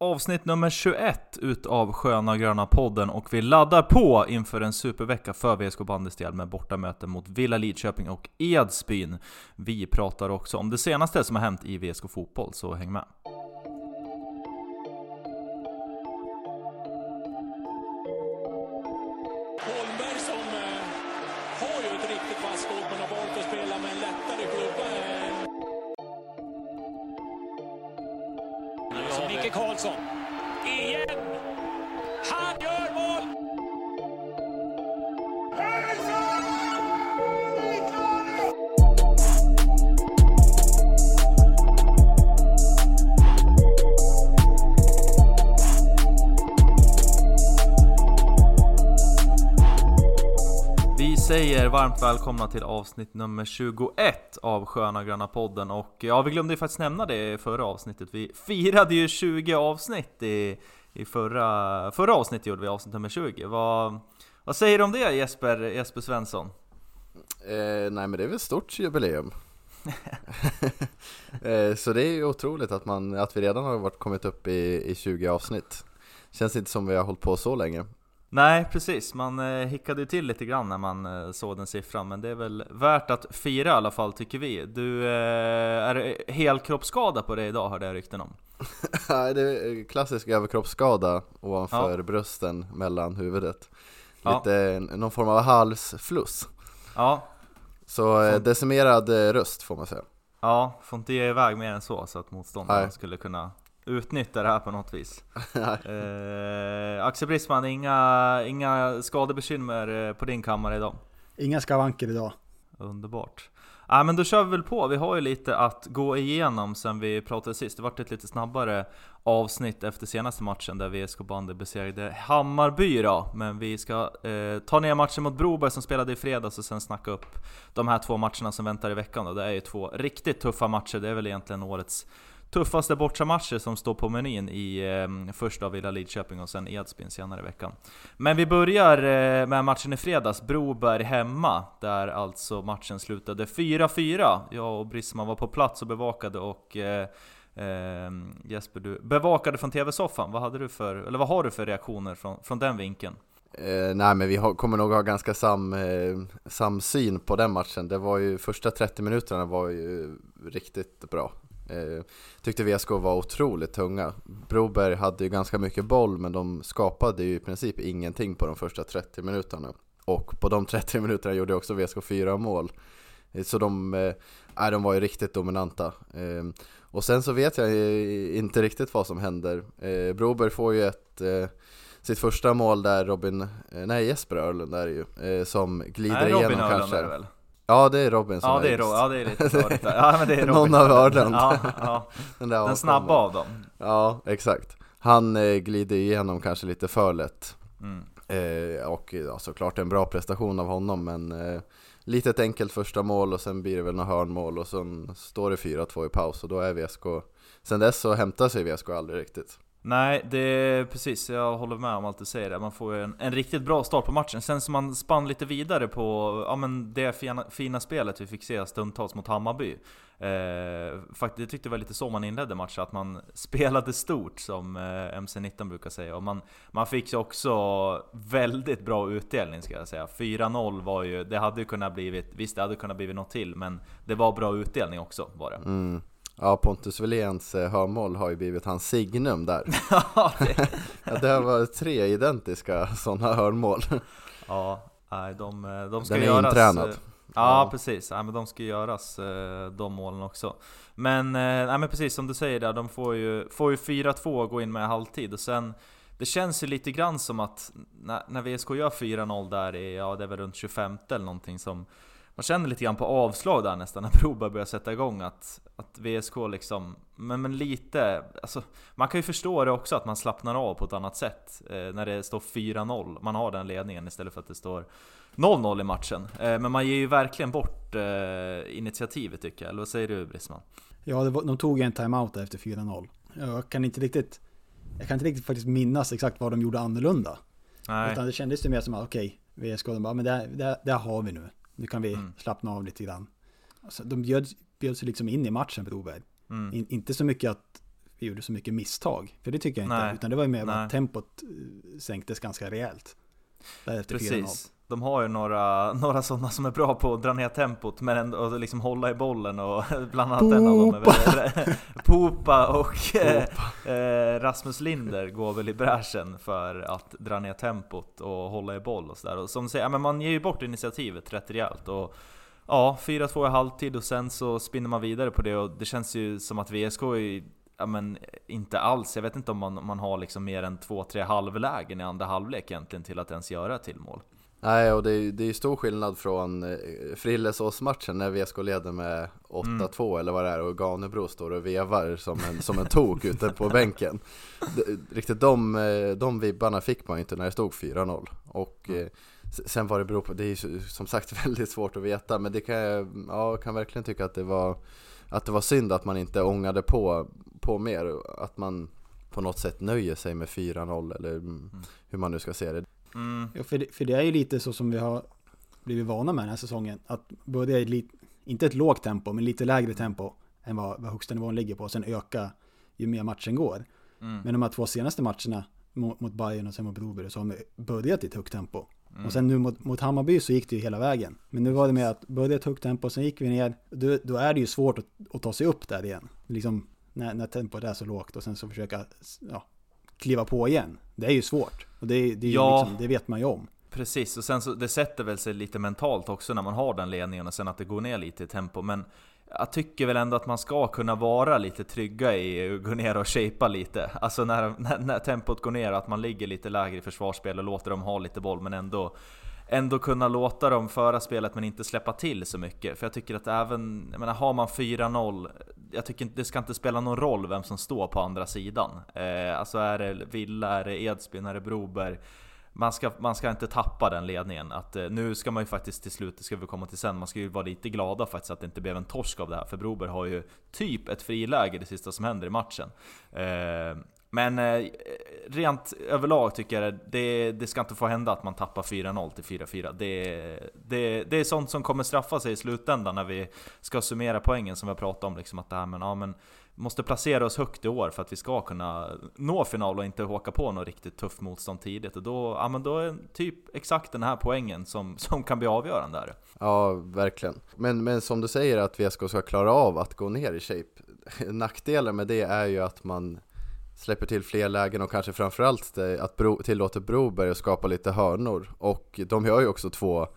avsnitt nummer 21 utav Sköna Gröna podden och vi laddar på inför en supervecka för VSK Bandys del med bortamöte mot Villa Lidköping och Edsbyn. Vi pratar också om det senaste som har hänt i VSK Fotboll, så häng med! Varmt välkomna till avsnitt nummer 21 av Sköna Gröna podden och ja, vi glömde ju faktiskt nämna det i förra avsnittet. Vi firade ju 20 avsnitt i, i förra, förra avsnittet gjorde vi avsnitt nummer 20. Vad, vad säger du om det Jesper, Jesper Svensson? Eh, nej men det är väl ett stort jubileum. eh, så det är ju otroligt att, man, att vi redan har varit, kommit upp i, i 20 avsnitt. Känns inte som vi har hållit på så länge. Nej precis, man eh, hickade ju till lite grann när man eh, såg den siffran Men det är väl värt att fira i alla fall tycker vi Du eh, är helkroppsskada på dig idag hörde jag rykten om Nej, det är klassisk överkroppsskada ovanför Ja. brösten mellan huvudet. Ja. Lite någon form av halsfluss. Ja, Så eh, decimerad röst får man säga. Ja, får inte ge iväg mer än så så att motståndaren Nej. skulle kunna utnyttja det här på något vis. Eh, Axel Brisman, inga, inga skadebekymmer eh, på din kammare idag? Inga skavanker idag. Underbart. Ja men då kör vi väl på, vi har ju lite att gå igenom sen vi pratade sist. Det vart ett lite snabbare avsnitt efter senaste matchen där VSK Bandy besegrade Hammarby då. Men vi ska eh, ta ner matchen mot Broberg som spelade i fredags och sen snacka upp de här två matcherna som väntar i veckan då. Det är ju två riktigt tuffa matcher, det är väl egentligen årets tuffaste bortamatcher som står på menyn i eh, först av Villa Lidköping och sen Edsbyn senare i veckan. Men vi börjar eh, med matchen i fredags, Broberg hemma, där alltså matchen slutade 4-4. Jag och Brisman var på plats och bevakade och eh, eh, Jesper, du bevakade från TV-soffan. Vad, hade du för, eller vad har du för reaktioner från, från den vinkeln? Eh, nej men vi har, kommer nog ha ganska sam, eh, samsyn på den matchen. Det var ju första 30 minuterna var ju riktigt bra. Eh, tyckte VSK var otroligt tunga. Broberg hade ju ganska mycket boll men de skapade ju i princip ingenting på de första 30 minuterna. Och på de 30 minuterna gjorde också VSK fyra mål. Eh, Så de, nej, de var ju riktigt dominanta. Eh, och sen så vet jag inte riktigt vad som händer. Eh, Broberg får ju ett eh, sitt första mål där Robin, nej Jesper Örlund är det ju, eh, som glider Nej, Robin igenom Öhrlund kanske. är det väl? Ja det är Robin som Ja det är, just- Ro- ja, det är lite. Ja men det är Robin. Någon av Öhrlund. Ja, ja. Den, Den snabba av dem. Ja, exakt. Han eh, glider igenom kanske lite för lätt. Mm. Eh, och ja, såklart en bra prestation av honom men eh, litet enkelt första mål och sen blir det väl några hörnmål och sen står det 4-2 i paus och då är VSK Sen dess så hämtar sig VSK aldrig riktigt. Nej, det är precis, jag håller med om allt du säger där. Man får ju en, en riktigt bra start på matchen. Sen som man spann lite vidare på ja, men det fina, fina spelet vi fick se stundtals mot Hammarby. Eh, faktiskt, jag tyckte det var lite så man inledde matchen, att man spelade stort som eh, MC19 brukar säga. Och man, man fick ju också väldigt bra utdelning ska jag säga. 4-0 var ju, det hade ju kunnat blivit, visst det hade kunnat blivit något till, men det var bra utdelning också var det. Mm. Ja, Pontus Willéns eh, hörnmål har ju blivit hans signum där. Ja, det- Ja, det har varit tre identiska sådana hörnmål. Ja, nej, de, de ska Den är göras. intränad. eh, Ja, Ja. precis, nej, men de ska göras eh, de målen också. Men, eh, nej, men precis som du säger där, de får ju, får ju 4-2 gå in med halvtid och sen det känns ju lite grann som att när, när VSK gör 4-0 där i, ja det är väl runt 25 eller någonting som man känner lite grann på avslag där nästan när Broberg börjar sätta igång att, att VSK liksom, men, men lite, alltså man kan ju förstå det också att man slappnar av på ett annat sätt eh, när det står 4-0, man har den ledningen istället för att det står 0-0 i matchen. Eh, men man ger ju verkligen bort eh, initiativet tycker jag, eller vad säger du Brisman? Ja, det var, de tog en timeout efter 4-0. Jag kan inte riktigt... Jag kan inte riktigt faktiskt minnas exakt vad de gjorde annorlunda. Nej. Utan det kändes ju mer som att okej, VSK, de bara, men det, det, det har vi nu. Nu kan vi Mm. slappna av lite grann. Alltså, de bjöd, bjöd sig liksom in i matchen, Broberg. Mm. In, inte så mycket att vi gjorde så mycket misstag. För det tycker jag inte. Nej. Utan det var ju mer att tempot eh, sänktes ganska rejält. Därefter 4-0. Precis. De har ju några, några sådana som är bra på att dra ner tempot men ändå och liksom hålla i bollen och bland annat en av dem är väl Popa och eh, eh, Rasmus Linder går väl i bräschen för att dra ner tempot och hålla i boll och sådär. Och som säger, ja, men man ger ju bort initiativet rätt rejält. Och, Ja, 4-2 i halvtid och sen så spinner man vidare på det och det känns ju som att VSK är Ja men inte alls, jag vet inte om man, man har liksom mer än 2-3 halvlägen i andra halvlek egentligen till att ens göra till mål. Nej, och det är, det är stor skillnad från eh, Frillesås-matchen när VSK leder med 8-2 eller vad det är och Ganebro står och vevar som en, som en tok ute på bänken. Riktigt de, eh, de vibbarna fick man ju inte när det stod 4-0. Och eh, s- sen vad det beror på, det är ju som sagt väldigt svårt att veta, men det kan jag ja, kan verkligen tycka att det var att det var synd att man inte ångade på, på mer, att man på något sätt nöjer sig med 4-0 eller mm, hur man nu ska se det. Mm. Ja, för, det, för det är ju lite så som vi har blivit vana med den här säsongen. Att börja i lite, inte ett lågt tempo, men lite lägre tempo än vad, vad högsta nivån ligger på. Och sen öka ju mer matchen går. Mm. Men de här två senaste matcherna mot, mot Bayern och sen mot Broberg så har de börjat i ett högt tempo. Mm. Och sen nu mot, mot Hammarby så gick det ju hela vägen. Men nu var det med att börja ett högt tempo, sen gick vi ner. Då, då är det ju svårt att, att ta sig upp där igen. Liksom när, när tempot är så lågt och sen så försöka ja, kliva på igen. Det är ju svårt. Och det, det, Ja. liksom, det vet man ju om. Precis, och sen så det sätter väl sig lite mentalt också när man har den ledningen och sen att det går ner lite i tempo. Men jag tycker väl ändå att man ska kunna vara lite trygga i att gå ner och shapea lite. Alltså när, när, när tempot går ner, att man ligger lite lägre i försvarsspel och låter dem ha lite boll men ändå Ändå kunna låta dem föra spelet men inte släppa till så mycket. För jag tycker att även, jag menar har man 4-0 Jag tycker inte, det ska inte spela någon roll vem som står på andra sidan. Eh, alltså är det Villa, är det Edsbyn, är det Broberg? man ska, man ska inte tappa den ledningen. Att, eh, nu ska man ju faktiskt till slut, det ska vi komma till sen, man ska ju vara lite glada faktiskt att det inte blev en torsk av det här. För Broberg har ju typ ett friläge det sista som händer i matchen. Eh, men eh, rent överlag tycker jag det, det ska inte få hända att man tappar 4-0 till 4-4. Det, det, det är sånt som kommer straffa sig i slutändan när vi ska summera poängen som vi har pratat om. Liksom att det här, men, ja, men, måste placera oss högt i år för att vi ska kunna nå final och inte åka på något riktigt tufft motstånd tidigt. Och då, ja, men då är typ exakt den här poängen som, som kan bli avgörande. Där. Ja, verkligen. Men, men som du säger att VSK ska klara av att gå ner i shape. Nackdelen med det är ju att man släpper till fler lägen och kanske framförallt att bro, tillåter Broberg att skapa lite hörnor. Och de gör ju också två,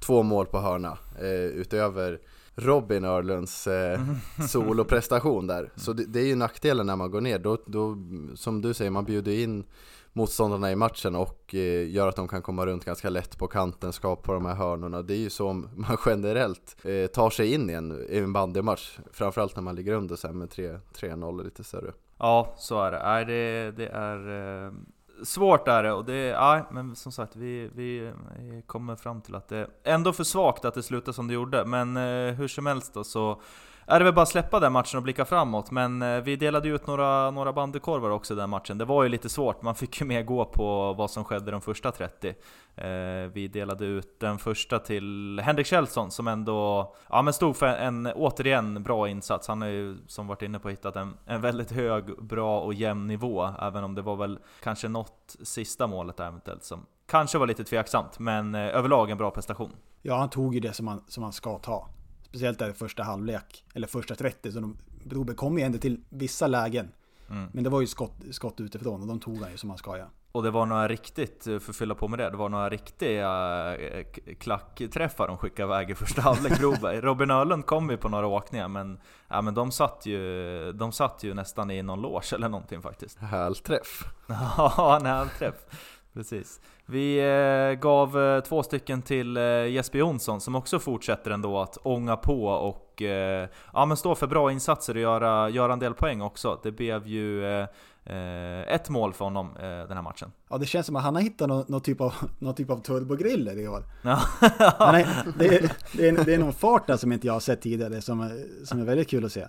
två mål på hörna eh, utöver Robin Örlunds eh, soloprestation där. Så det, det är ju nackdelen när man går ner. Då, då, som du säger, man bjuder in motståndarna i matchen och eh, gör att de kan komma runt ganska lätt på kanten, skapa de här hörnorna. Det är ju så man generellt eh, tar sig in i en, i en bandymatch. Framförallt när man ligger under här med 3-0 lite större. Ja, så är det. Nej, det, det är eh, svårt är det och det, nej, men som sagt vi, vi kommer fram till att det är ändå för svagt att det slutar som det gjorde. Men eh, hur som helst då så är det väl bara att släppa den matchen och blicka framåt. Men eh, vi delade ju ut några, några bandykorvar också den matchen. Det var ju lite svårt, man fick ju mer gå på vad som skedde de första 30. Eh, vi delade ut den första till Henrik Kjellson som ändå ja, men stod för en, återigen, bra insats. Han har ju, som varit inne på, hittat en, en väldigt hög, bra och jämn nivå. Även om det var väl kanske något sista målet där eventuellt som kanske var lite tveksamt. Men eh, överlag en bra prestation. Ja, han tog ju det som han, som han ska ta. Speciellt där i första halvlek, eller första 30, så de, Broberg kom ju ändå till vissa lägen. Mm. Men det var ju skott, skott utifrån och de tog han ju som han ska ja. Och det var några riktigt, för att fylla på med det, det var några riktiga eh, klackträffar de skickade iväg i första halvlek Broberg. Robin Öhlund kom ju på några åkningar men, ja, men de, satt ju, de satt ju nästan i någon loge eller någonting faktiskt. Hälträff! Ja, en hälträff. Precis. Vi eh, gav eh, två stycken till eh, Jesper Jonsson som också fortsätter ändå att ånga på och ja, men stå för bra insatser och göra, göra en del poäng också. Det blev ju ett mål för honom den här matchen. Ja, det känns som att han har hittat någon, någon typ av, någon typ av turbogriller i år. Ja. Är, det, är, det, är, det är någon fart där som inte jag har sett tidigare som som är väldigt kul att se.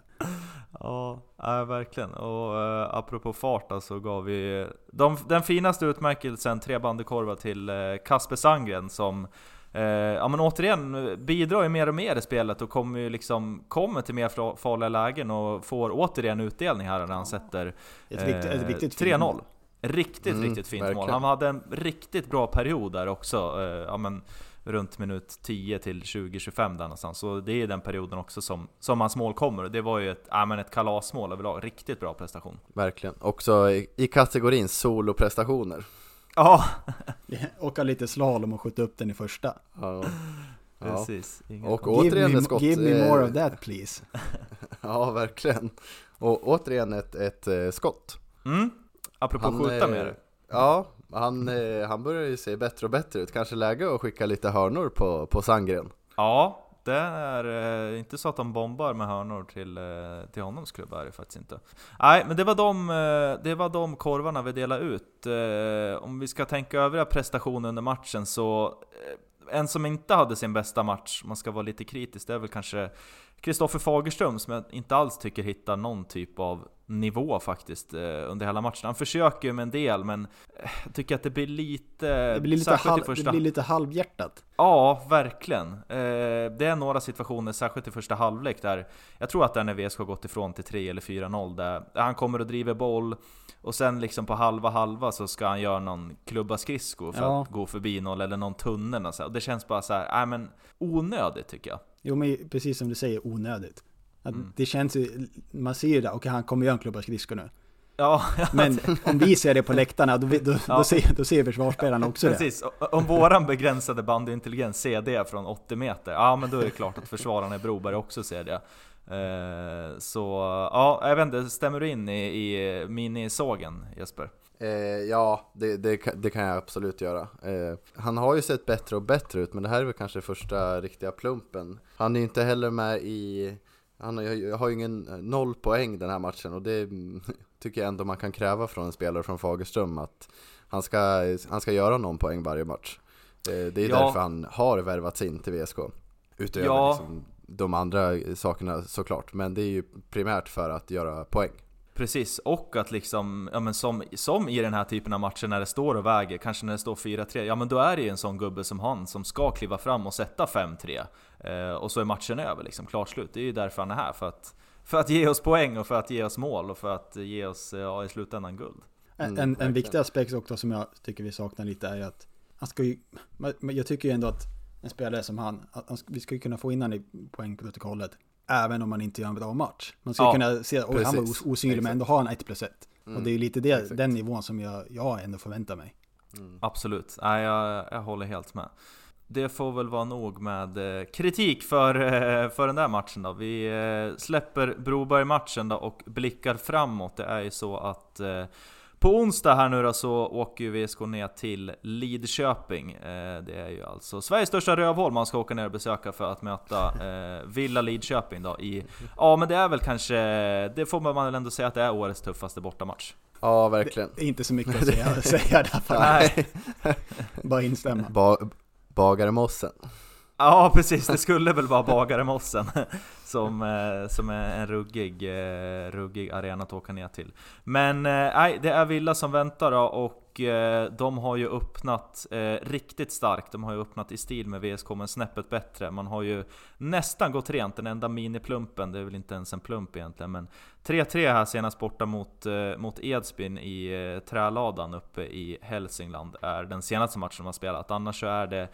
Ja, ja verkligen. Och uh, apropå fart så gav vi de, den finaste utmärkelsen, tre bandykorvar till uh, Kasper Sandgren som eh, ja men återigen, bidrar ju mer och mer i spelet och kommer ju liksom, kommer till mer farliga lägen och får återigen utdelning här när han sätter Ett viktigt, ett eh, viktigt 3-0. Riktigt, Mm, riktigt fint verkligen. mål. Han hade en riktigt bra period där också. Ja, men, runt minut 10 till 20-25 där någonstans. Så det är den perioden också som, som hans mål kommer. Och det var ju ett, ja, men ett kalasmål överlag. Riktigt bra prestation. Verkligen. Också i, i kategorin soloprestationer. Ja, Åka lite slalom och skjuta upp den i första. Ja. Ja. precis. Inga Och. Give återigen me, ett skott. give me more eh, of that please. Ja, verkligen. Och återigen ett, ett eh, skott. Mm. Apropå Han, skjuta eh, med det. Ja, han, eh, han börjar ju se bättre och bättre ut. Kanske läge att skicka lite hörnor på, på Sandgren. Ja, det är eh, inte så att de bombar med hörnor till, eh, till honoms klubb är det faktiskt inte. Nej, men det var de, eh, det var de korvarna vi delade ut. Eh, om vi ska tänka övriga prestationer under matchen så eh, en som inte hade sin bästa match, om man ska vara lite kritisk, det är väl kanske Kristoffer Fagerström som jag inte alls tycker hittar någon typ av nivå faktiskt eh, under hela matchen. Han försöker ju med en del, men eh, jag tycker att det blir lite... Det blir lite, halv, första- det blir lite halvhjärtat. Ja, verkligen. Eh, det är några situationer, särskilt i första halvlek, där jag tror att det är när VSK har gått ifrån till 3 eller 4-0, där han kommer och driver boll, och sen liksom på halva halva så ska han göra någon klubba skridsko för Ja. att gå förbi någon, eller någon tunnel och så. Och det känns bara så här, nej men onödigt tycker jag. Jo men precis som du säger, onödigt. Att Mm. Det känns ju, man ser ju det, okej han kommer göra en klubba skridskor nu. Ja, Men om vi ser det på läktarna, då, då, Ja. då, ser, då ser försvarsspelarna också det. precis. O- Om våran begränsade bandintelligens ser det från 80 meter, ja men då är det klart att försvararna i Broberg också ser det. Eh, så ja, jag vet inte, stämmer du in i, i minisågen Jesper? Eh, ja, det, det, kan- det kan jag absolut göra. Eh, han har ju sett bättre och bättre ut, men det här är väl kanske första riktiga plumpen. Han är ju inte heller med i... Han har, har ju ingen eh, noll poäng den här matchen och det tycker jag ändå man kan kräva från en spelare från Fagerström att han ska, han ska göra någon poäng varje match. Eh, det är Ja. därför han har värvats in till VSK. Utöver Ja. liksom de andra sakerna såklart, men det är ju primärt för att göra poäng. Precis, och att liksom, ja men som, som i den här typen av matcher när det står och väger, kanske när det står 4-3, ja men då är det ju en sån gubbe som han som ska kliva fram och sätta 5-3. Eh, och så är matchen över liksom, klart slut. Det är ju därför han är här, för att, för att ge oss poäng och för att ge oss mål och för att ge oss, ja i slutändan, guld. Mm, En, en, viktig aspekt också som jag tycker vi saknar lite är ju att han ska ju, jag tycker ju ändå att en spelare som han, vi ska ju kunna få in han i poängprotokollet även om man inte gör en bra match. Man ska ju Ja, kunna se, oj han var osynlig men ändå har han 1 plus 1. Mm, och det är ju lite det, exakt. den nivån som jag, jag ändå förväntar mig. Mm. Absolut, Nej, jag, jag håller helt med. Det får väl vara nog med eh, kritik för, eh, för den där matchen då. Vi eh, släpper Broberg-matchen då och blickar framåt. Det är ju så att eh, på onsdag här nu då så åker ju VSK ner till Lidköping. Eh, det är ju alltså Sveriges största rövhål man ska åka ner och besöka för att möta eh, Villa Lidköping då i... Ja men det är väl kanske, det får man väl ändå säga att det är årets tuffaste bortamatch. Ja, verkligen. Det är inte så mycket att säga, säga därför. Nej. Bara instämma. Ba Bagaremossen. Ja precis, det skulle väl vara Bagarmossen som, eh, som är en ruggig, eh, ruggig arena att åka ner till. Men eh, nej, det är Villa som väntar då och de har ju öppnat riktigt starkt. De har ju öppnat i stil med VSK men snäppet bättre. Man har ju nästan gått rent, den enda miniplumpen, det är väl inte ens en plump egentligen men 3-3 här senast borta mot, mot Edsbyn i träladan uppe i Hälsingland är den senaste matchen de har spelat. Annars så är det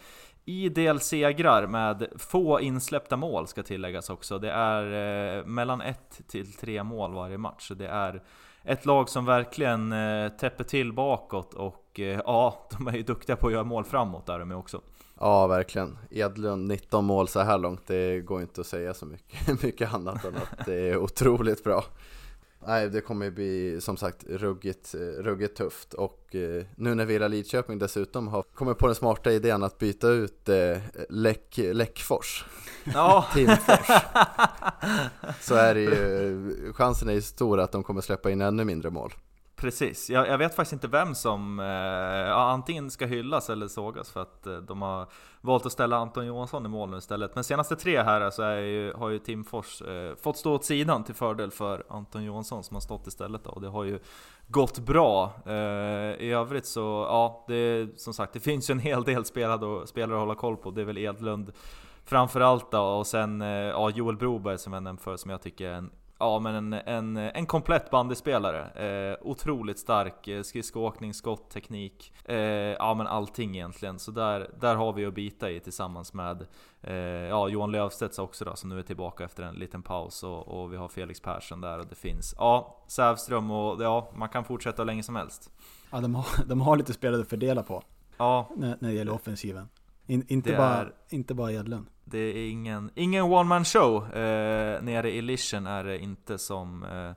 idel segrar med få insläppta mål ska tilläggas också. Det är eh, mellan ett till tre mål varje match. Så det är ett lag som verkligen eh, täpper till bakåt och eh, ja, de är ju duktiga på att göra mål framåt där de är också. Ja, verkligen. Edlund 19 mål så här långt, det går inte att säga så mycket, mycket annat än att det är otroligt bra. Nej, det kommer ju bli som sagt ruggigt, eh, ruggigt tufft. Och eh, nu när Villa Lidköping dessutom har kommit på den smarta idén att byta ut eh, Läck, Läckfors, Ja, Timfors, så är det ju, chansen är ju stor att de kommer släppa in ännu mindre mål. Precis, jag, jag, vet faktiskt inte vem som eh, antingen ska hyllas eller sågas för att eh, de har valt att ställa Anton Johansson i mål nu istället. Men senaste tre här så ju, har ju Tim Fors eh, fått stå åt sidan till fördel för Anton Johansson som har stått istället då, och det har ju gått bra. Eh, I övrigt så, ja, det, som sagt, det finns ju en hel del spelare, spelare att hålla koll på. Det är väl Edlund framförallt då, och sen eh, ja, Joel Broberg som jag nämnde för som jag tycker är en Ja men en, en, en komplett bandyspelare. Eh, otroligt stark eh, skridskoåkning, skott, teknik. Eh, ja men allting egentligen. Så där, där har vi att bita i tillsammans med eh, ja, Johan Löfstedt också då, som nu är tillbaka efter en liten paus. Och, och vi har Felix Persson där och det finns ja, Sävström och ja, man kan fortsätta hur länge som helst. Ja de har, de har lite spelare att fördela på. Ja. När, när det gäller offensiven. In, inte, bara, är... inte bara Edlund. Det är ingen, ingen one man show eh, nere i Lischen är det inte som eh,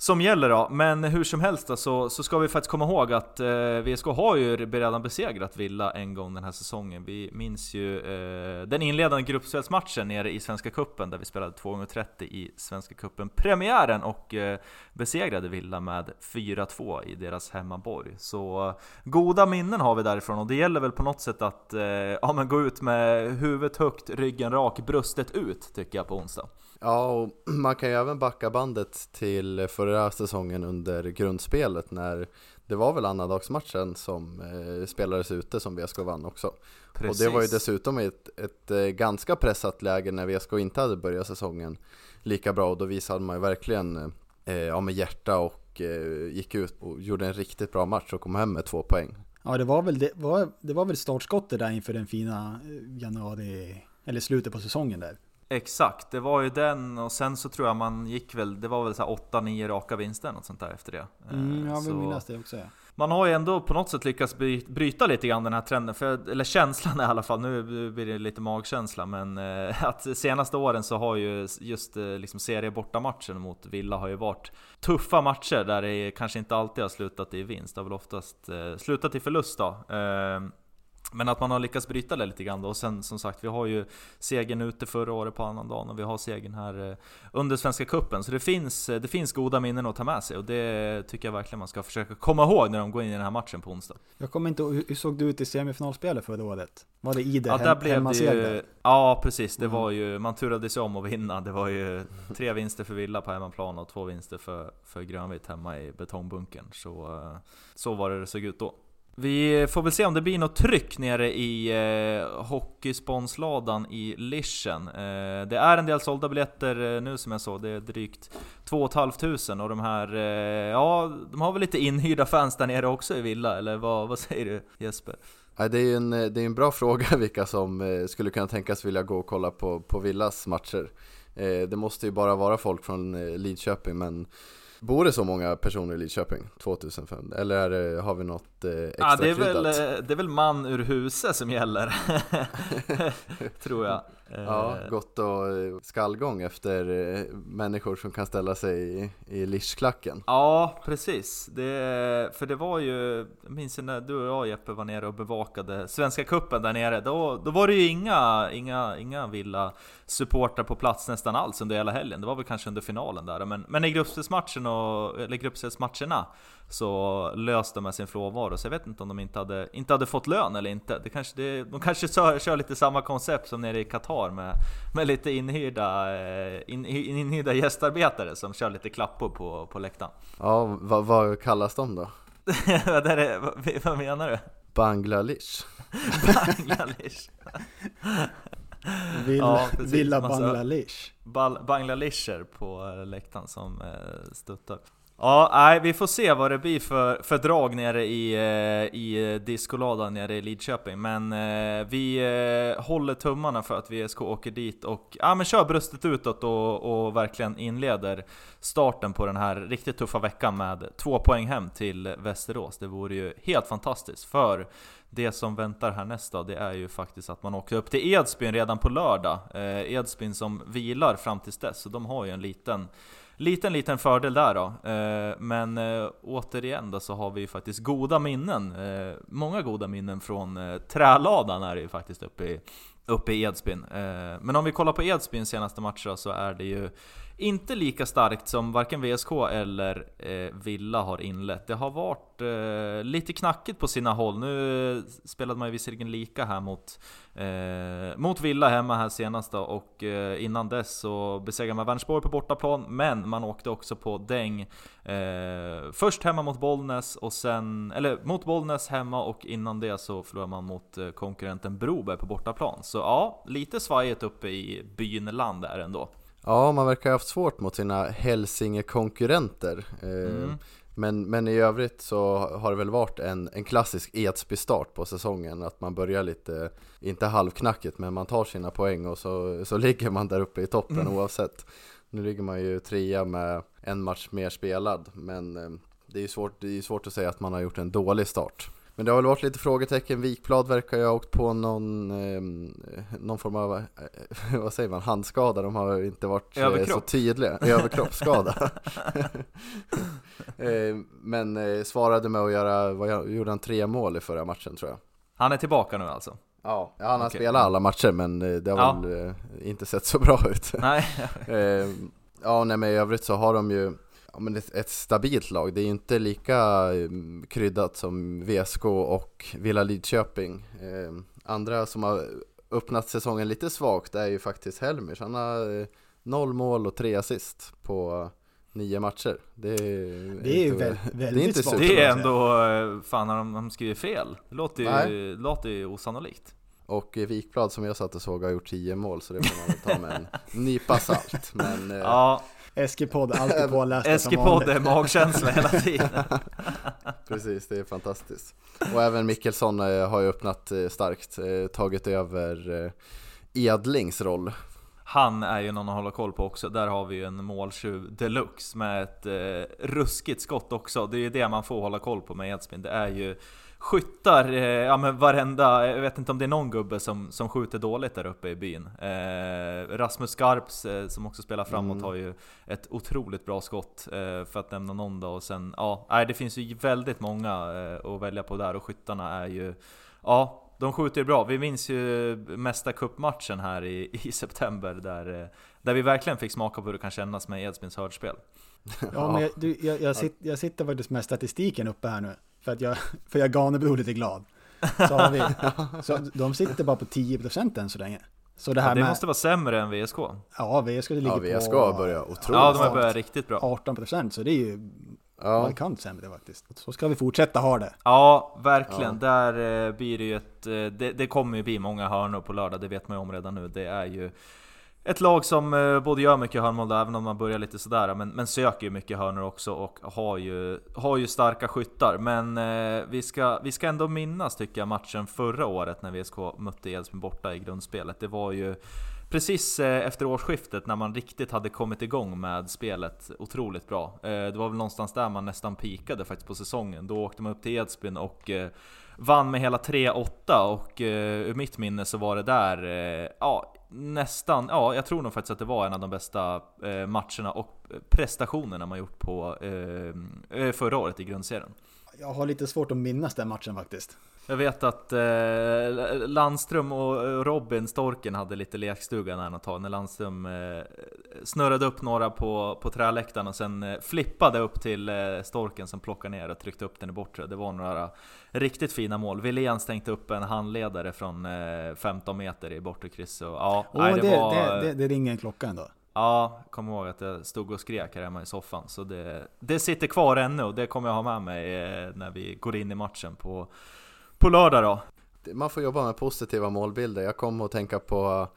som gäller då. Men hur som helst då, så, så ska vi faktiskt komma ihåg att eh, VSK har ju redan besegrat Villa en gång den här säsongen. Vi minns ju eh, den inledande gruppspelsmatchen nere i Svenska Kuppen där vi spelade 2 x 30 i Svenska Kuppen premiären och eh, besegrade Villa med 4-2 i deras hemmaborg. Så eh, goda minnen har vi därifrån och det gäller väl på något sätt att eh, ja, men gå ut med huvudet högt, ryggen rak, bröstet ut tycker jag på onsdag. Ja, och man kan ju även backa bandet till förra säsongen under grundspelet när det var väl annandagsmatchen som eh, spelades ute som VSK vann också. Precis. Och det var ju dessutom ett, ett, eh, ganska pressat läge när VSK inte hade börjat säsongen lika bra och då visade man ju verkligen eh, ja, med hjärta och eh, gick ut och gjorde en riktigt bra match och kom hem med två poäng. Ja, det var väl, det var, det var väl startskottet där inför den fina eh, januari, eller slutet på säsongen där. Exakt, det var ju den och sen så tror jag man gick väl, det var väl så 8-9 raka vinster något sånt där efter det. Mm, jag vill minnas det också. Ja. Man har ju ändå på något sätt lyckats bryta lite grann den här trenden, för, eller känslan i alla fall, nu blir det lite magkänsla, men eh, att senaste åren så har ju just eh, liksom serie bortamatchen mot Villa har ju varit tuffa matcher där det kanske inte alltid har slutat i vinst, det har väl oftast eh, slutat i förlust då. Men att man har lyckats bryta det lite grann då. Och sen som sagt, vi har ju segern ute förra året på annandagen och vi har segern här eh, under Svenska Kuppen Så det finns, eh, det finns goda minnen att ta med sig och det tycker jag verkligen man ska försöka komma ihåg när de går in i den här matchen på onsdag. Jag kommer inte hur såg du ut i semifinalspelet förra året? Var det i det ja, där blev det ju, Ja precis, det mm. var ju, man turade sig om att vinna. Det var ju tre vinster för Villa på hemmaplan och två vinster för, för Grönvitt hemma i betongbunkern. Så, eh, så var det det såg ut då. Vi får väl se om det blir något tryck nere i eh, hockeysponsladan i Lischen. Eh, det är en del sålda biljetter eh, nu som jag såg, det är drygt 2 500 och de här, eh, ja, de har väl lite inhyrda fans där nere också i Villa, eller vad, vad säger du Jesper? det är en, det är en bra fråga vilka som eh, skulle kunna tänkas vilja gå och kolla på, på Villas matcher. Eh, det måste ju bara vara folk från eh, Lidköping, men Bor det så många personer i Lidköping? 2500? Eller det, har vi något eh, extra ja, det, är väl, eh, det är väl man ur huset som gäller, tror jag. Ja, eh, gott och eh, skallgång efter människor som kan ställa sig i, i lischklacken. Ja, precis. Det, för det var ju, jag minns när du och jag Jeppe var nere och bevakade Svenska Kuppen där nere. Då, då var det ju inga, inga, inga villa supportrar på plats nästan alls under hela helgen. Det var väl kanske under finalen där. Men, men i gruppspelsmatchen och, eller gruppspelsmatcherna så löste de med sin frånvaro. Så jag vet inte om de inte hade, inte hade fått lön eller inte. Det kanske, det, de kanske kör, kör lite samma koncept som nere i Qatar med, med lite inhyrda, eh, in, inhyrda gästarbetare som kör lite klappor på, på läktaren. Ja, vad, vad kallas de då? vad, är vad, vad menar du? Bangladesh. Bangladesh. Villa, ja, Villa Bangladesh. Bangladesher på läktaren som eh, stöttar. Ja, nej, vi får se vad det blir för, för drag nere i, eh, i eh, discoladan nere i Lidköping. Men eh, vi håller tummarna för att VSK åker dit och ja, men kör bröstet utåt och, och verkligen inleder starten på den här riktigt tuffa veckan med två poäng hem till Västerås. Det vore ju helt fantastiskt. För det som väntar härnäst då, det är ju faktiskt att man åker upp till Edsbyn redan på lördag. Edsbyn som vilar fram tills dess, så de har ju en liten liten, liten fördel där då. Eh, men eh, återigen då så har vi ju faktiskt goda minnen. Eh, många goda minnen från eh, träladan är det ju faktiskt uppe i, uppe i Edsbyn. Eh, men om vi kollar på Edsbyns senaste matcher så är det ju inte lika starkt som varken VSK eller eh, Villa har inlett. Det har varit eh, lite knackigt på sina håll. Nu spelade man ju visserligen lika här mot, eh, mot Villa hemma här senast då, och eh, innan dess så besegrade man Vänersborg på bortaplan, men man åkte också på däng. Eh, först hemma mot Bollnäs och sen, eller mot Bollnäs hemma och innan det så förlorade man mot eh, konkurrenten Broberg på bortaplan. Så ja, lite svajigt uppe i Bynland är det ändå. Ja, man verkar ha haft svårt mot sina Hälsinge-konkurrenter. Eh, mm. Men, men i övrigt så har det väl varit en, en klassisk Edsby-start på säsongen. Att man börjar lite, inte halvknackigt, men man tar sina poäng och så, så ligger man där uppe i toppen mm. oavsett. Nu ligger man ju trea med en match mer spelad, men eh, det är ju svårt, det är svårt att säga att man har gjort en dålig start. Men det har väl varit lite frågetecken, Wikblad verkar ju ha åkt på någon, eh, någon form av, eh, vad säger man, handskada, de har inte varit eh, så tydliga, överkroppsskada. Eh, Men eh, svarade med att göra, vad gjorde han, tre mål i förra matchen tror jag. Han är tillbaka nu alltså? Ja, han har okay. spelat alla matcher men eh, det har ja. väl inte sett så bra ut. Nej. Ja, nej men i övrigt så har de ju ja, men ett, ett, stabilt lag. Det är inte lika mm, kryddat som VSK och Villa Lidköping. Eh, andra som har öppnat säsongen lite svagt är ju faktiskt Helmers. Han har eh, noll mål och tre assist på nio matcher. Det är, det är ju väldigt, väldigt det är svagt. Det är ändå, eh, fan har de, de skrivit fel? Det låter ju, låter ju osannolikt. Och Wikblad som jag satt och såg har gjort 10 mål så det får man väl ta med en nypa salt. Men, eh, ja, Eskipod alltid påläst Eskipod är magkänsla hela tiden. Precis, det är fantastiskt. Och även Mikkelsson eh, har ju öppnat eh, starkt, eh, tagit över Edlings roll. Han är ju någon att hålla koll på också. Där har vi ju en måltjuv deluxe med ett eh, ruskigt skott också. Det är ju det man får hålla koll på med Edsbyn. Det är ju skyttar, eh, ja men varenda, jag vet inte om det är någon gubbe som, som skjuter dåligt där uppe i byn. Eh, Rasmus Skarps, eh, som också spelar framåt, mm. har ju ett otroligt bra skott, eh, för att nämna någon då. Och sen, ja, nej, det finns ju väldigt många eh, att välja på där, och skyttarna är ju, ja, de skjuter bra. Vi minns ju Mästa Cup-matchen här i, i september, där, eh, där vi verkligen fick smaka på hur det kan kännas med Edsbyns hörspel. Ja, men jag, du, jag, jag, sitter, jag sitter faktiskt med statistiken uppe här nu. För att jag, för jag Ganebro lite glad. Så, har vi, så de sitter bara på 10% än så länge. Så det här ja, det med, måste vara sämre än VSK. Ja, VSK ligger ja, VSK på... börjar otroligt Ja, de har börjat riktigt bra. 18% så det är ju ja. markant sämre faktiskt. Så ska vi fortsätta ha det. Ja, verkligen. Ja. Där eh, blir det ju ett... Eh, det, det kommer ju bli många hörnor på lördag, det vet man ju om redan nu. Det är ju ett lag som eh, både gör mycket hörnmål, även om man börjar lite sådär, men, men söker ju mycket hörnor också och har ju, har ju starka skyttar. Men eh, vi, ska, vi ska ändå minnas, tycker jag, matchen förra året när VSK mötte Edsbyn borta i grundspelet. Det var ju precis eh, efter årsskiftet när man riktigt hade kommit igång med spelet otroligt bra. Eh, det var väl någonstans där man nästan pikade faktiskt på säsongen. Då åkte man upp till Edsbyn och eh, vann med hela 3-8 och eh, ur mitt minne så var det där, eh, ja nästan, ja jag tror nog faktiskt att det var en av de bästa eh, matcherna och eh, prestationerna man gjort på eh, förra året i grundserien. Jag har lite svårt att minnas den matchen faktiskt. Jag vet att eh, Landström och Robin Storken hade lite lekstuga när ett tag, när Landström eh, snurrade upp några på, på träläktaren och sen eh, flippade upp till eh, Storken som plockade ner och tryckte upp den i bortre. Det var några riktigt fina mål. Wilén stängde upp en handledare från 15 eh, meter i bortre kryss. Och, ja, oh, nej, det, det, var, det, det, det ringer en klocka ändå. Ja, kom ihåg att jag stod och skrek här hemma i soffan. Så det, det sitter kvar ännu och det kommer jag ha med mig eh, när vi går in i matchen på på lördag då? Man får jobba med positiva målbilder. Jag kommer att tänka på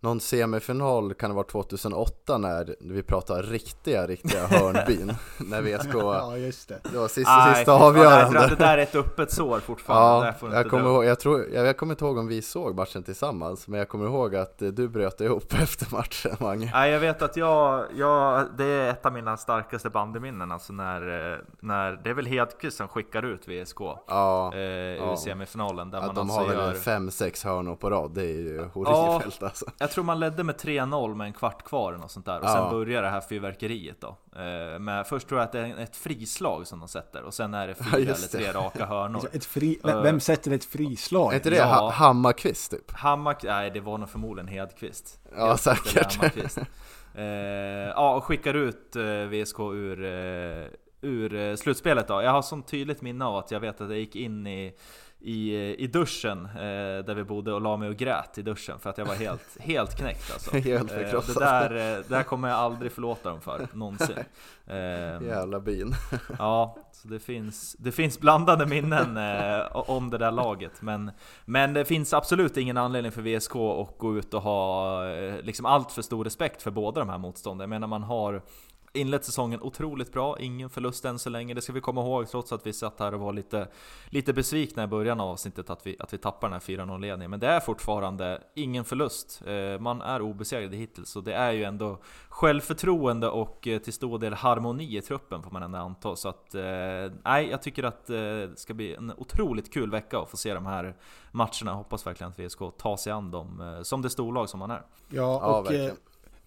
någon semifinal kan det vara 2008 när vi pratar riktiga, riktiga hörnbyn. när VSK, ja just det. Det var sista, Aj, sista avgörande. Det där är ett öppet sår fortfarande. Ja, jag, kommer ihåg, jag, tror, jag, jag kommer inte ihåg om vi såg matchen tillsammans, men jag kommer ihåg att du bröt ihop efter matchen, Mange. Nej, jag vet att jag, jag, det är ett av mina starkaste bandeminnen, alltså när, när det är väl Hedqvist som skickar ut VSK ja, eh, ja. i semifinalen. Där ja, man de alltså har väl gör... fem, sex hörnor på rad, det är ju horribelt ja, alltså. Jag tror man ledde med 3-0 med en kvart kvar och sånt där. Och Ja. sen börjar det här fyrverkeriet då. Eh, med, först tror jag att det är ett frislag som de sätter, och sen är det fyra Ja, eller tre raka hörnor. Ett fri, vem, vem sätter ett frislag? Är inte det Ja. ha- Hammarkvist typ? Hammar... Nej, det var nog förmodligen Hedqvist. Ja, Hedqvist säkert. Eh, ja, och skickar ut eh, VSK ur, eh, ur eh, slutspelet då. Jag har sånt tydligt minne av att jag vet att jag gick in i i, i duschen eh, där vi bodde och la mig och grät i duschen för att jag var helt, helt knäckt alltså. Helt Eh, och det, förkrossad. där, eh, det där kommer jag aldrig förlåta dem för, någonsin. Eh, Jävla byn. Ja, så det finns, det finns blandade minnen om det där laget. Men, men det finns absolut ingen anledning för VSK att gå ut och ha liksom allt för stor respekt för båda de här motstånden. Jag menar man har inlett säsongen otroligt bra, ingen förlust än så länge. Det ska vi komma ihåg trots att vi satt här och var lite, lite besvikna i början av avsnittet att vi, att vi tappar den här 4-0 ledningen. Men det är fortfarande ingen förlust. Eh, Man är obesegrade hittills och det är ju ändå självförtroende och eh, till stor del harmoni i truppen får man ändå anta. Så att, eh, nej, jag tycker att det ska bli en otroligt kul vecka att få se de här matcherna. Hoppas verkligen att VSK tar sig an dem som det storlag som man är. Ja, Ja, och verkligen.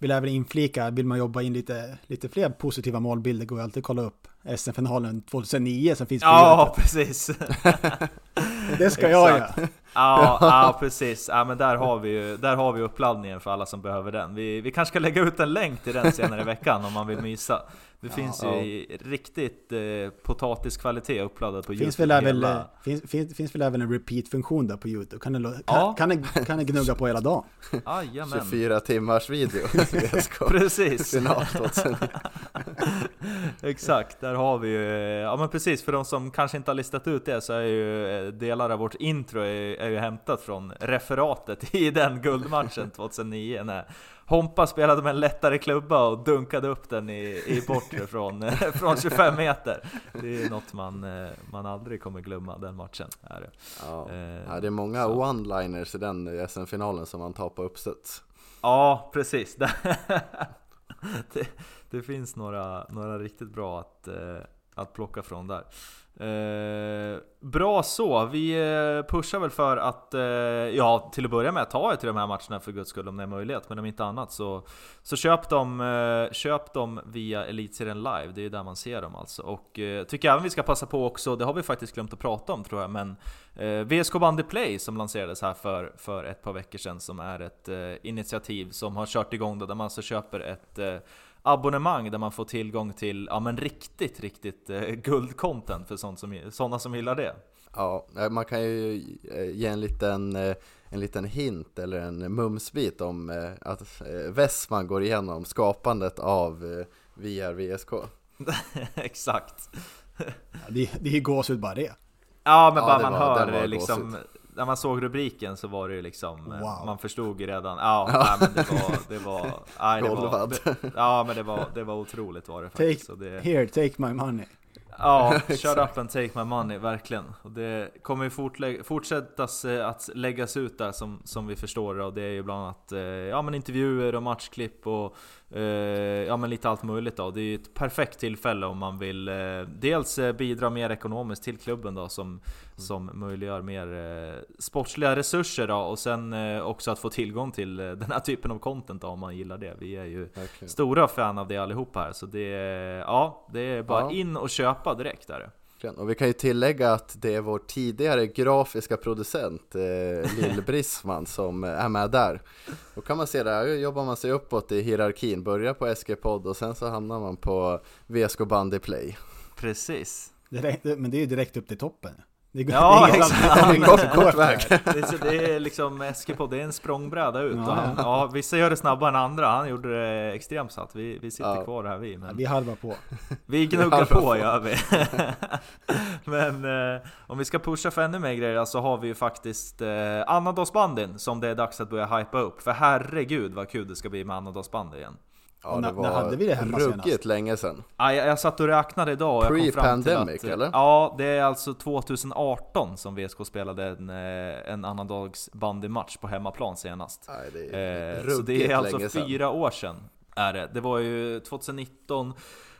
Vill även inflika, vill man jobba in lite, lite fler positiva målbilder går ju alltid att kolla upp SM-finalen 2009 som finns på Ja, YouTube. precis! Det ska jag göra. Ja, ja precis. Ja, men där har vi ju där har vi uppladdningen för alla som behöver den. Vi, vi kanske ska lägga ut en länk till den senare i veckan om man vill mysa. Det finns ju Ja. i riktigt eh, potatiskvalitet uppladdat på Finns Youtube. väl, även, hela- eh, finns, finns, finns väl även en repeat-funktion där på YouTube? Kan den, kan, Ja. kan, den, kan den gnugga på hela dagen? Jajamän. 24 timmars video. Precis! Final 2009. Exakt, där har vi ju, ja men precis för de som kanske inte har listat ut det så är ju eh, delar av vårt intro är, ju hämtat från referatet i den guldmatchen 2009 när Hompa spelade med en lättare klubba och dunkade upp den i, i bortre från, från 25 meter. Det är något man, eh, man aldrig kommer glömma, den matchen. Är det. Ja. Eh, det är många one-liners i den SM-finalen som man tar på uppstuds. Ja, precis. det, det finns några, några riktigt bra att, eh, att plocka från där. Eh, bra så, vi eh, pushar väl för att, eh, ja till att börja med, ta er till de här matcherna för guds skull om det är möjligt. Men om inte annat så, så köp, dem, eh, köp dem via Elitserien Live, det är ju där man ser dem alltså. Och eh, tycker även vi ska passa på också, det har vi faktiskt glömt att prata om tror jag, men eh, VSK Bandy Play som lanserades här för, för ett par veckor sedan, som är ett eh, initiativ som har kört igång då, där man alltså köper ett eh, abonnemang där man får tillgång till ja, men riktigt, riktigt eh, guldcontent för sånt som, sådana som gillar det. Ja, eh, man kan ju eh, ge en liten, eh, en liten hint eller en mumsbit om att Westman går igenom skapandet av VR VSK. Exakt. Ja, det, det är ju gåshud bara det. Ja men Ja, bara man var- hör liksom gåshud. När man såg rubriken så var det ju liksom eh, Wow. Man förstod ju redan Ja, nej, men det var Det var, nej, det var Golvad. Ja men det var, det var otroligt var det faktiskt Take, det, Here, take my money. Ja, shut up and take my money, verkligen. Och det kommer ju fortsättas eh, att läggas ut där som, som vi förstår det. Och det är ju bland annat eh, ja, men intervjuer och matchklipp och ja, men lite allt möjligt. Då. Det är ju ett perfekt tillfälle om man vill eh, dels eh, bidra mer ekonomiskt till klubben då, som, som möjliggör mer eh, sportsliga resurser då, och sen eh, också att få tillgång till eh, den här typen av content då, om man gillar det. Vi är ju Verkligen. stora fan av det allihopa här, så det ja, det är bara Ja. in och köpa direkt där. Verkligen. Och vi kan ju tillägga att det är vår tidigare grafiska producent eh, Lill Brisman som är med där. Då kan man se där, jobbar man sig uppåt i hierarkin, börjar på SG-podd och sen så hamnar man på VSK Bandy Play. Precis. Direkt, men det är ju direkt upp till toppen. Det går, Ja, det exakt. det är Kort- kort väg. det. Är, så- det är liksom Eskipod, det är en språngbräda ut. Ja, Ja, han, ja, vissa gör det snabbare än andra, han gjorde det extremt snabbt. Vi, vi sitter Ja. kvar här vi. Ja, Men vi halvar på. vi gnuggar på på. gör vi. men eh, om vi ska pusha för ännu mer grejer så har vi ju faktiskt eh, Annandagsbandyn som det är dags att börja hypa upp. För herregud vad kul det ska bli med Annandagsbandy igen. Ja, Och det när- när hade vi det hemma ruggigt senast? länge sedan. Ja, jag, jag satt och räknade idag och jag kom fram till Pre-pandemic, att, eller? Ja, det är alltså 2018 som VSK spelade en, eh, en annandags bandymatch på hemmaplan senast. Nej, det är Eh, så det är alltså sedan. fyra år sedan. Är det. det var ju 2019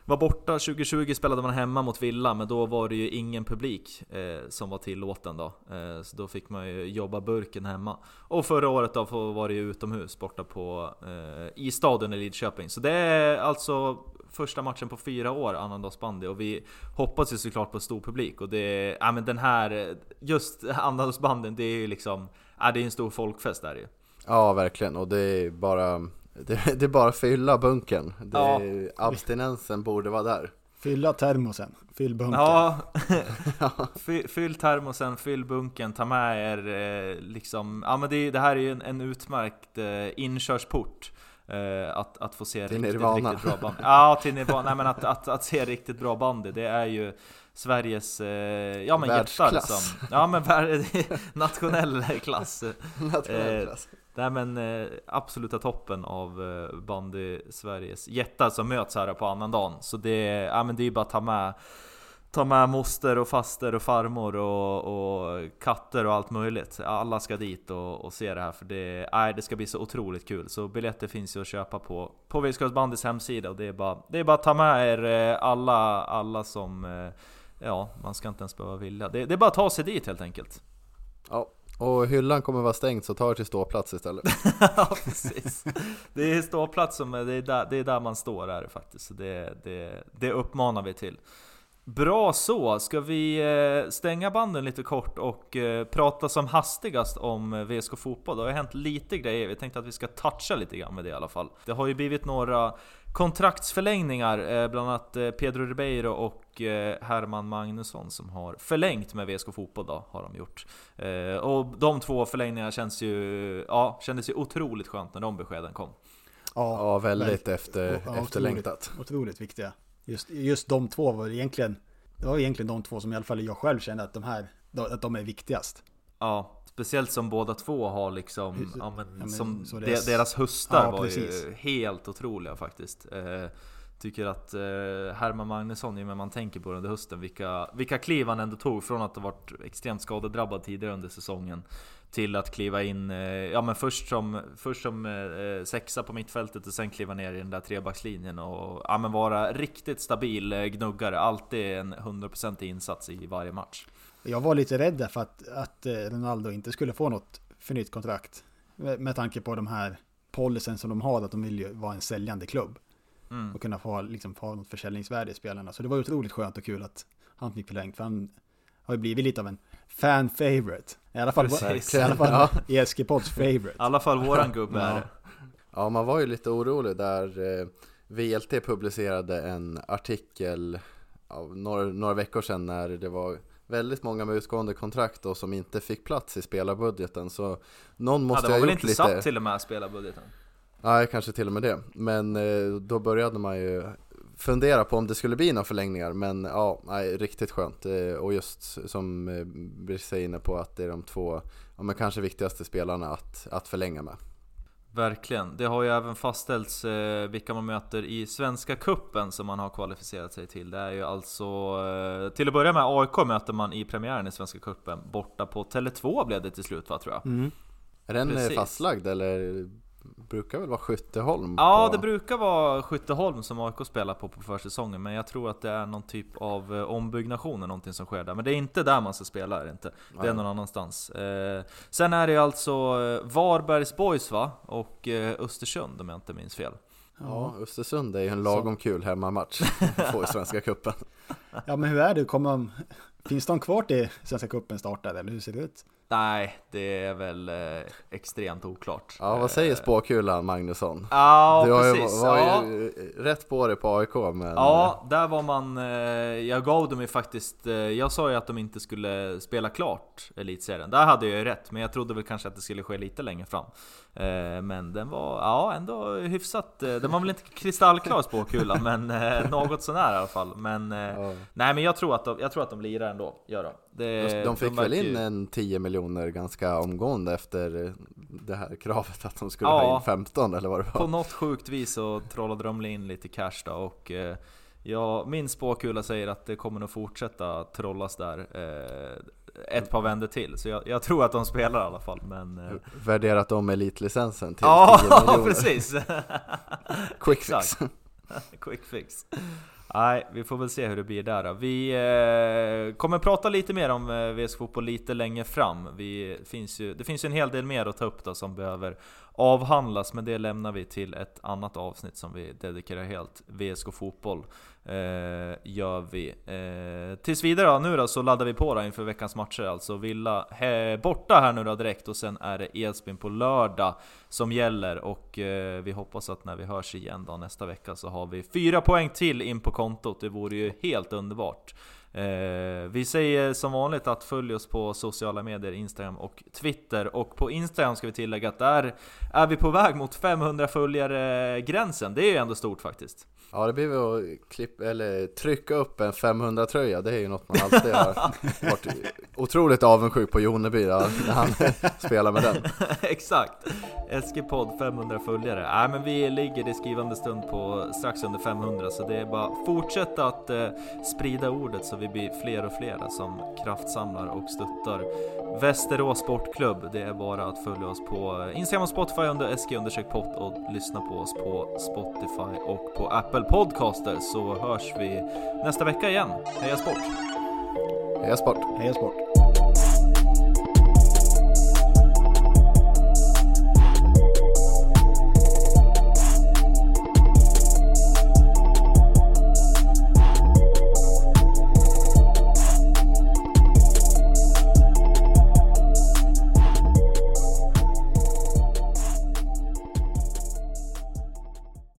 var borta 2020 spelade man hemma mot Villa, men då var det ju ingen publik eh, som var tillåten då. Eh, så då fick man ju jobba burken hemma. Och förra året då var det ju utomhus, borta på eh, i stadion i Lidköping. Så det är alltså första matchen på fyra år, annandagsbandy, och vi hoppas ju såklart på stor publik. Och det, ja men den här, just annandagsbanden, det är ju liksom, ja det är en stor folkfest där ju. Ja, verkligen. Och det är bara, det, det är bara fylla bunken. Det, Ja. Abstinensen borde vara där. Fylla termosen, fyll bunken. Ja, Fy- fyll termosen, fyll bunken, ta med er eh, liksom, ja men det, det här är ju en, en utmärkt eh, inkörsport. Eh, att, att få se Till riktigt, Nirvana. riktigt bra band. Ja, till Nirvana. Nej men att, att, att se riktigt bra bandy, det är ju Sveriges, ja men Världsklass. som, Ja men nationell klass. Nationell klass. Nej men eh, absoluta toppen av eh, bandy Sveriges jättar som möts här på annandagen. Så det, ja, men det är ju bara att ta med Ta med moster och faster och farmor och, och katter och allt möjligt. Alla ska dit och, och se det här för det, nej, det ska bli så otroligt kul. Så biljetter finns ju att köpa på, på Viskas bandys hemsida och det är, bara, det är bara att ta med er eh, alla, alla som... Eh, ja, man ska inte ens behöva vilja. Det, det är bara att ta sig dit helt enkelt. Ja, och hyllan kommer vara stängd så ta er till ståplats istället. ja precis. Det är ståplats som är, det är där, det är där man står är det faktiskt. Så det, det, det uppmanar vi till. Bra så, ska vi eh, stänga banden lite kort och eh, prata som hastigast om eh, VSK Fotboll? Det har ju hänt lite grejer, vi tänkte att vi ska toucha lite grann med det i alla fall. Det har ju blivit några kontraktsförlängningar, eh, bland annat eh, Pedro Ribeiro och eh, Herman Magnusson som har förlängt med VSK Fotboll då, har de gjort. Och de två förlängningarna känns ju, ja, kändes ju otroligt skönt när de beskeden kom. Ja, väldigt verkligen. efter, Ja, efterlängtat. Otroligt, otroligt viktiga. Just, just de två var egentligen, det var egentligen de två som i alla fall jag själv kände att de här, att de är viktigast. Ja, speciellt som båda två har liksom, ja men, ja, som så de, det är- deras höstar Ja, var precis. ju helt otroliga faktiskt. Eh, tycker att eh, Herman Magnusson, ju när man tänker på under hösten, vilka, vilka kliv han ändå tog från att ha varit extremt skadedrabbad tidigare under säsongen till att kliva in, eh, ja men först som, först som eh, sexa på mittfältet och sen kliva ner i den där trebackslinjen och ja, men vara riktigt stabil eh, gnuggare. Alltid en 100% insats i varje match. Jag var lite rädd där för att, att eh, Ronaldo inte skulle få något förnytt kontrakt. Med, med tanke på de här policyn som de har, att de vill ju vara en säljande klubb. Mm. Och kunna få, liksom, få något försäljningsvärde i spelarna. Så det var otroligt skönt och kul att han fick förlängt. För han har ju blivit lite av en fan favorite. I alla fall, Precis. i alla fall Ja. ESG-pods favorite. I alla fall våran gubbe är Ja. det. Ja, man var ju lite orolig där eh, VLT publicerade en artikel av några, några veckor sedan när det var väldigt många med utgående kontrakt och som inte fick plats i spelarbudgeten så någon Ja, måste det var ha väl gjort inte lite satt till och med spelarbudgeten? Nej, kanske till och med det. Men eh, då började man ju fundera på om det skulle bli några förlängningar. Men ja, nej, riktigt skönt. Eh, och just som eh, Brice är inne på att det är de två, ja, men kanske viktigaste spelarna att, att förlänga med. Verkligen. Det har ju även fastställts eh, vilka man möter i Svenska Kuppen som man har kvalificerat sig till. Det är ju alltså... Eh, till att börja med AIK möter man i premiären i Svenska Kuppen borta på Tele2 blev det till slut va, tror jag. Mm. Är den eh, Precis. fastlagd eller brukar väl vara Skytteholm? Ja, på... det brukar vara Skytteholm som AIK spelar på på försäsongen, men jag tror att det är någon typ av eh, ombyggnation eller någonting som sker där. Men det är inte där man ska spela, är det inte. Det är Nej. någon annanstans. Eh, sen är det alltså eh, Varbergs Boys va? Och eh, Östersund om jag inte minns fel. Ja, Östersund är ju en lagom kul hemmamatch i Svenska Cupen. Ja, men hur är det? Kommer de, finns de kvar till Svenska Cupen startar eller hur ser det ut? Nej, det är väl eh, extremt oklart. Ja, vad säger spåkulan Magnusson? Ja, du har ju, precis. var ja. ju rätt på det på AIK men... Ja, där var man... Eh, jag gav dem ju faktiskt... Eh, jag sa ju att de inte skulle spela klart Elitserien. Där hade jag ju rätt, men jag trodde väl kanske att det skulle ske lite längre fram. Eh, men den var ja, ändå hyfsat... Eh, den var väl inte kristallklar spåkulan, men eh, något sånär i alla fall. Men... Eh, Ja. Nej men jag tror att de, jag tror att de lirar ändå, gör de. Det, De fick väl verkar in ju- en 10 miljoner ganska omgående efter det här kravet att de skulle Ja. ha in 15 eller vad det På var. något sjukt vis så trollade de in lite cash då och eh, ja, min spåkula säger att det kommer nog fortsätta trollas där eh, ett par vändor till. Så jag, jag tror att de spelar i alla fall. Men, eh, Värderat om elitlicensen till ja, 10 miljoner. precis! Quick fix. Quick fix. Nej, vi får väl se hur det blir där då. Vi eh, kommer prata lite mer om eh, VSK Fotboll lite längre fram. Vi, finns ju, det finns ju en hel del mer att ta upp då som behöver avhandlas, men det lämnar vi till ett annat avsnitt som vi dedikerar helt VSK Fotboll. Eh, gör vi. Eh, tills vidare då, nu då så laddar vi på då inför veckans matcher alltså. Villa he, borta här nu då direkt och sen är det Edsbyn på lördag som gäller och eh, vi hoppas att när vi hörs igen då nästa vecka så har vi fyra poäng till in på kontot. Det vore ju helt underbart. Eh, vi säger som vanligt att följ oss på sociala medier, Instagram och Twitter. Och på Instagram ska vi tillägga att där är vi på väg mot 500 följare-gränsen. Det är ju ändå stort faktiskt. Ja det blir väl att klippa, eller trycka upp en 500 tröja, det är ju något man alltid har varit otroligt avundsjuk på Joneby när han spelar med den. Exakt! SG-podd 500 följare. Nej men vi ligger i skrivande stund på strax under 500 så det är bara att fortsätta att eh, sprida ordet så vi blir fler och fler som kraftsamlar och stöttar Västerås Sportklubb. Det är bara att följa oss på Instagram och Spotify under SG podd och lyssna på oss på Spotify och på Apple Podcaster så hörs vi nästa vecka igen. Heja Sport! Heja Sport! Heja sport!